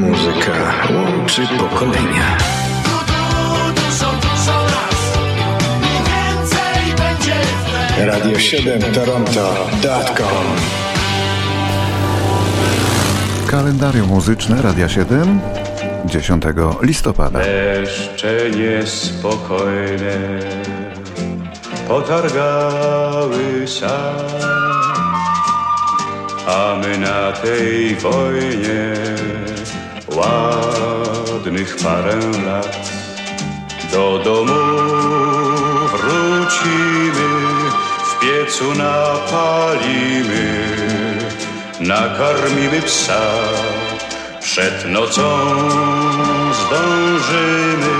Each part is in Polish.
Muzyka łączy pokolenia. Radio 7 Toronto.com Kalendarium muzyczne Radia 7 10 listopada. Deszcze niespokojne potargały sad, a my na tej wojnie ładnych parę lat do domu wrócimy, w piecu napalimy, nakarmimy psa. Przed nocą zdążymy,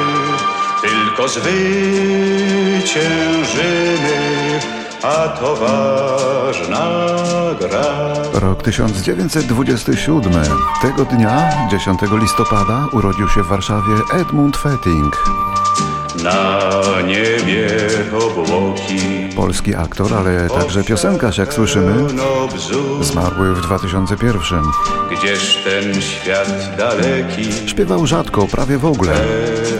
tylko zwyciężymy, a to ważna gra. Rok 1927. Tego dnia, 10 listopada, urodził się w Warszawie Edmund Fetting. Na niebie obłoki. Polski aktor, ale także piosenkarz, jak słyszymy. Zmarły w 2001. Gdzież ten świat daleki Śpiewał rzadko, prawie w ogóle.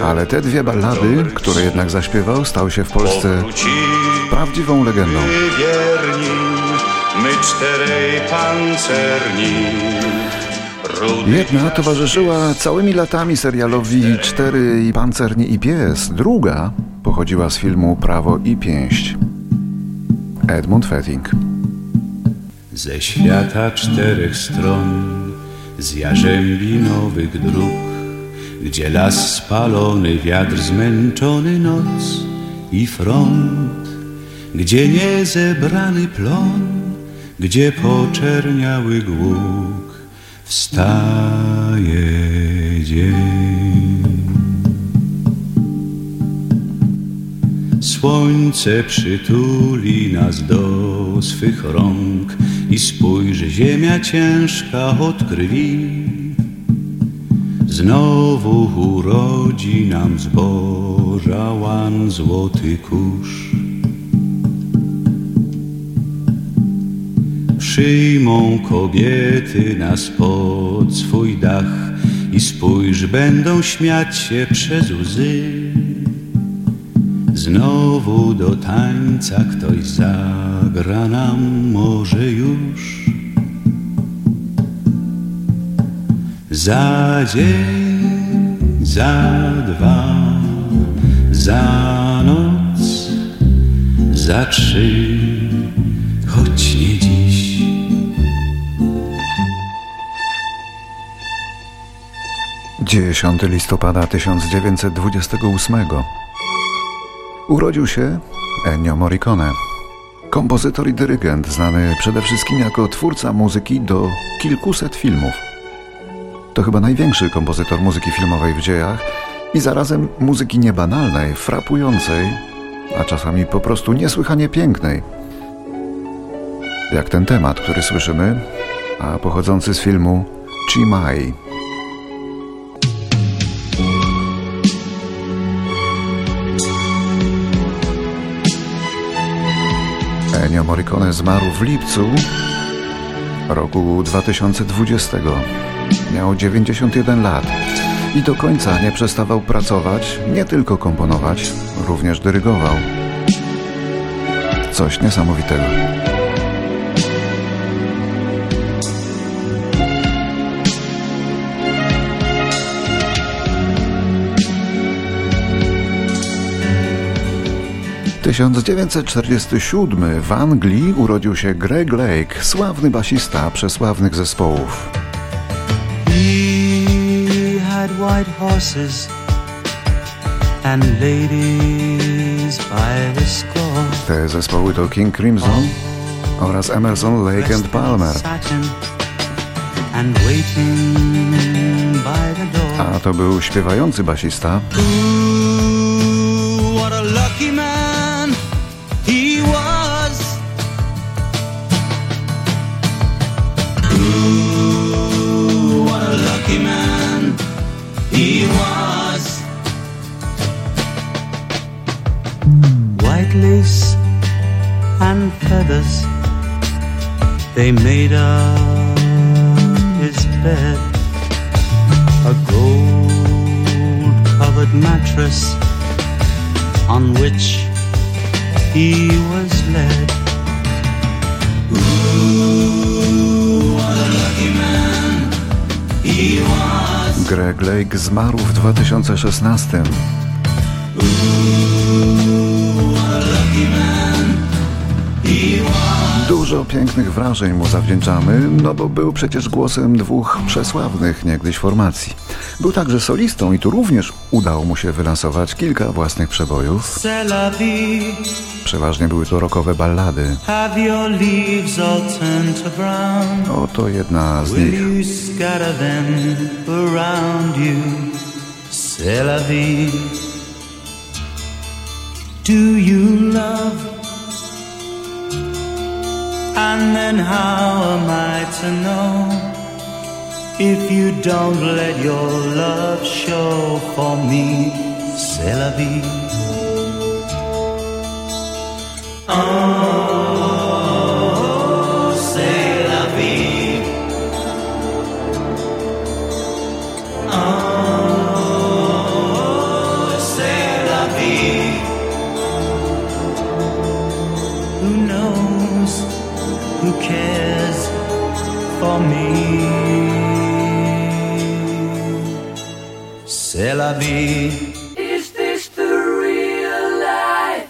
Ale te dwie ballady, które jednak zaśpiewał, stał się w Polsce prawdziwą legendą. wierni, my czterej pancerni. Jedna towarzyszyła całymi latami serialowi Cztery i Pancerni i Pies. Druga pochodziła z filmu Prawo i Pięść. Edmund Fetting. Ze świata czterech stron, z jarzębi nowych dróg, gdzie las spalony, wiatr zmęczony, noc i front, gdzie niezebrany plon, gdzie poczerniały głuk, wstaje dzień. Słońce przytuli nas do swych rąk i spójrz, ziemia ciężka od krwi. Znowu urodzi nam zboża łan złoty kurz. Przyjmą kobiety nas pod swój dach i spójrz, będą śmiać się przez łzy. Znowu do tańca ktoś zagra nam może już. Za dzień, za dwa, za noc, za trzy, choć nie 10 listopada 1928 urodził się Ennio Morricone, kompozytor i dyrygent znany przede wszystkim jako twórca muzyki do kilkuset filmów. To chyba największy kompozytor muzyki filmowej w dziejach i zarazem muzyki niebanalnej, frapującej, a czasami po prostu niesłychanie pięknej. Jak ten temat, który słyszymy, a pochodzący z filmu Chimay. Ennio Morricone zmarł w lipcu roku 2020. Miał 91 lat i do końca nie przestawał pracować, nie tylko komponować, również dyrygował. Coś niesamowitego. 1947 w Anglii urodził się Greg Lake, sławny basista przesławnych zespołów. He had white horses and ladies by the score. Te zespoły to King Crimson oraz Emerson, Lake and Palmer. A to był śpiewający basista Ooh, he was. White lace and feathers, they made up his bed. a gold covered mattress on which he was led. Ooh, Greg Lake zmarł w 2016. Dużo pięknych wrażeń mu zawdzięczamy, no bo był przecież głosem dwóch przesławnych niegdyś formacji. Był także solistą i tu również udało mu się wylansować kilka własnych przebojów. Przeważnie były to rockowe ballady. Oto jedna z nich. Do you love? And then how am I to know if you don't let your love show for me? C'est la vie. Oh, Vie. Is this the real life?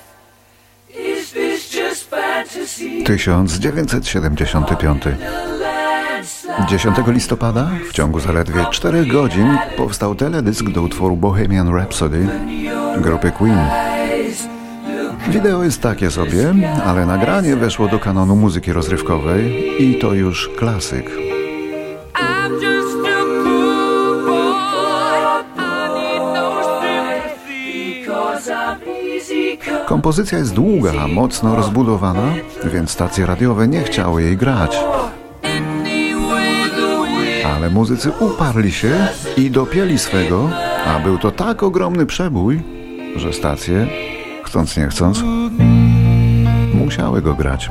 Is this just fantasy? 1975. A landslide. 10 listopada, w ciągu zaledwie 4 godzin, powstał teledysk do utworu Bohemian Rhapsody grupy Queen. Wideo jest takie sobie, ale nagranie weszło do kanonu muzyki rozrywkowej i to już klasyk. Kompozycja jest długa, mocno rozbudowana, więc stacje radiowe nie chciały jej grać. Ale muzycy uparli się i dopięli swego, a był to tak ogromny przebój, że stacje, chcąc nie chcąc, musiały go grać.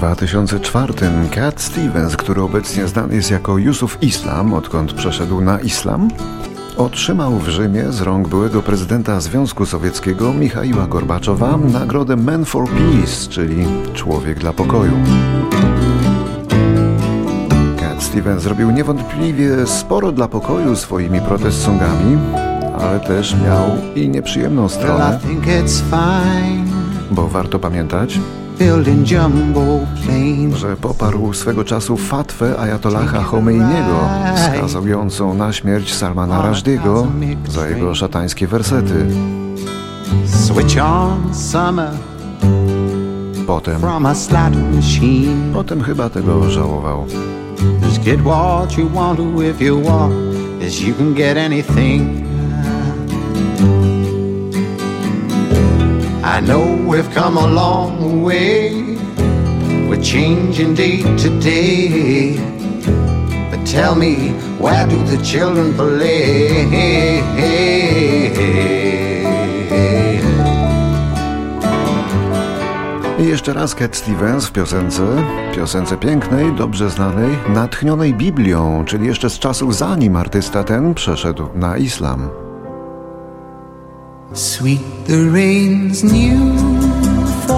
2004 Cat Stevens, który obecnie znany jest jako Yusuf Islam, odkąd przeszedł na islam, otrzymał w Rzymie z rąk byłego prezydenta Związku Sowieckiego Michaiła Gorbaczowa nagrodę Man for Peace, czyli Człowiek dla Pokoju. Cat Stevens zrobił niewątpliwie sporo dla pokoju swoimi protest songami, ale też miał i nieprzyjemną stronę, bo warto pamiętać. Że poparł swego czasu fatwę Ayatollaha Khomeiniego, skazującą na śmierć Salmana Rushdie'ego za jego szatańskie wersety. Switch on summer Potem, from a slot machine. potem chyba tego żałował. Just get what you want to if you want, as you can get anything. I know we've come a long way. We're changing day to day. But tell me, where do the children play? I jeszcze raz Cat Stevens w piosence, piosence pięknej, dobrze znanej, natchnionej Biblią, czyli jeszcze z czasów zanim artysta ten przeszedł na islam.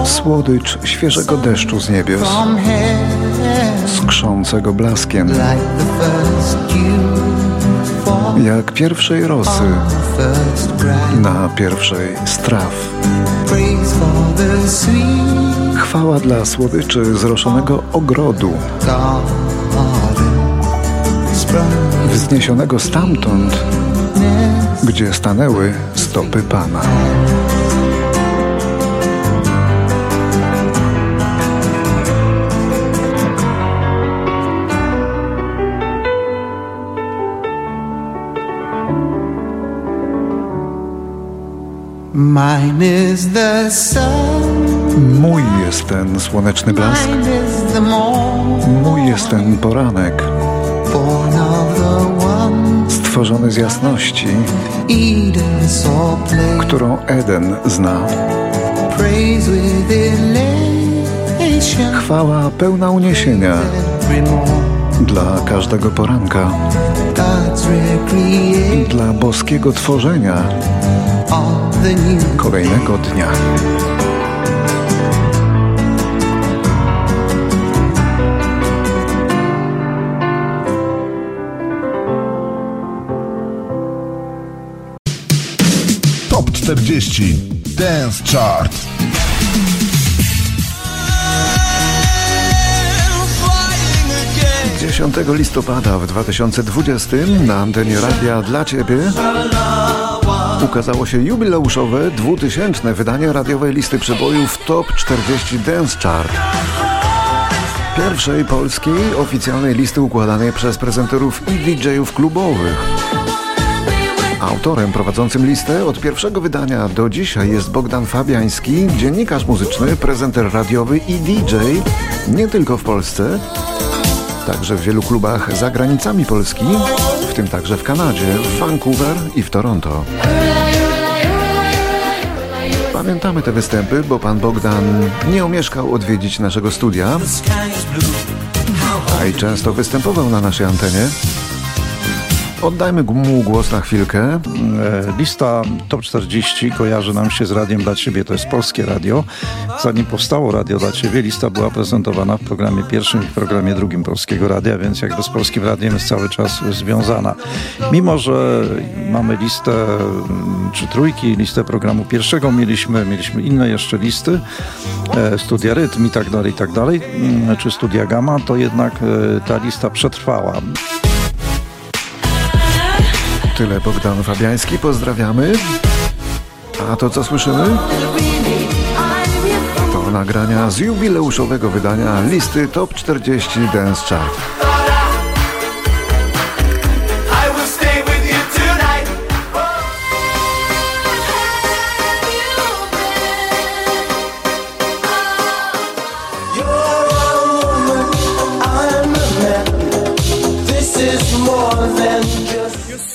Słodycz świeżego deszczu z niebios, skrzącego blaskiem. Jak pierwszej rosy na pierwszej straw. Chwała dla słodyczy zroszonego ogrodu, wzniesionego stamtąd, gdzie stanęły stopy Pana. Mine is the sun, Mój jest ten słoneczny blask, mine is the morn, mój jest ten poranek, born of the one stworzony z jasności, którą Eden zna. Praise with elation, Chwała pełna uniesienia dla każdego poranka, dla boskiego tworzenia kolejnego dnia. 40 Dance Chart. 10 listopada w 2020 na antenie radia dla Ciebie ukazało się jubileuszowe 2000 wydanie radiowej listy przebojów Top 40 Dance Chart. Pierwszej polskiej oficjalnej listy układanej przez prezenterów i DJ-ów klubowych. Autorem prowadzącym listę od pierwszego wydania do dzisiaj jest Bogdan Fabiański, dziennikarz muzyczny, prezenter radiowy i DJ nie tylko w Polsce, także w wielu klubach za granicami Polski, w tym także w Kanadzie, w Vancouver i w Toronto. Pamiętamy te występy, bo pan Bogdan nie omieszkał odwiedzić naszego studia, a i często występował na naszej antenie. Oddajmy mu głos na chwilkę. E, Lista Top 40 kojarzy nam się z Radiem dla Ciebie, to jest polskie radio. Zanim powstało Radio dla Ciebie, lista była prezentowana w programie pierwszym i w programie drugim Polskiego Radia, więc jakby z Polskim Radiem jest cały czas związana. Mimo, że mamy listę mm, czy trójki, listę programu pierwszego mieliśmy, mieliśmy inne jeszcze listy, e, Studia Rytm i tak dalej, i tak dalej, mm, czy Studia Gamma, to jednak e, ta lista przetrwała tyle Bogdan Fabiański, pozdrawiamy. A to co słyszymy? To nagrania z jubileuszowego wydania listy Top 40 Dance Chart. more than just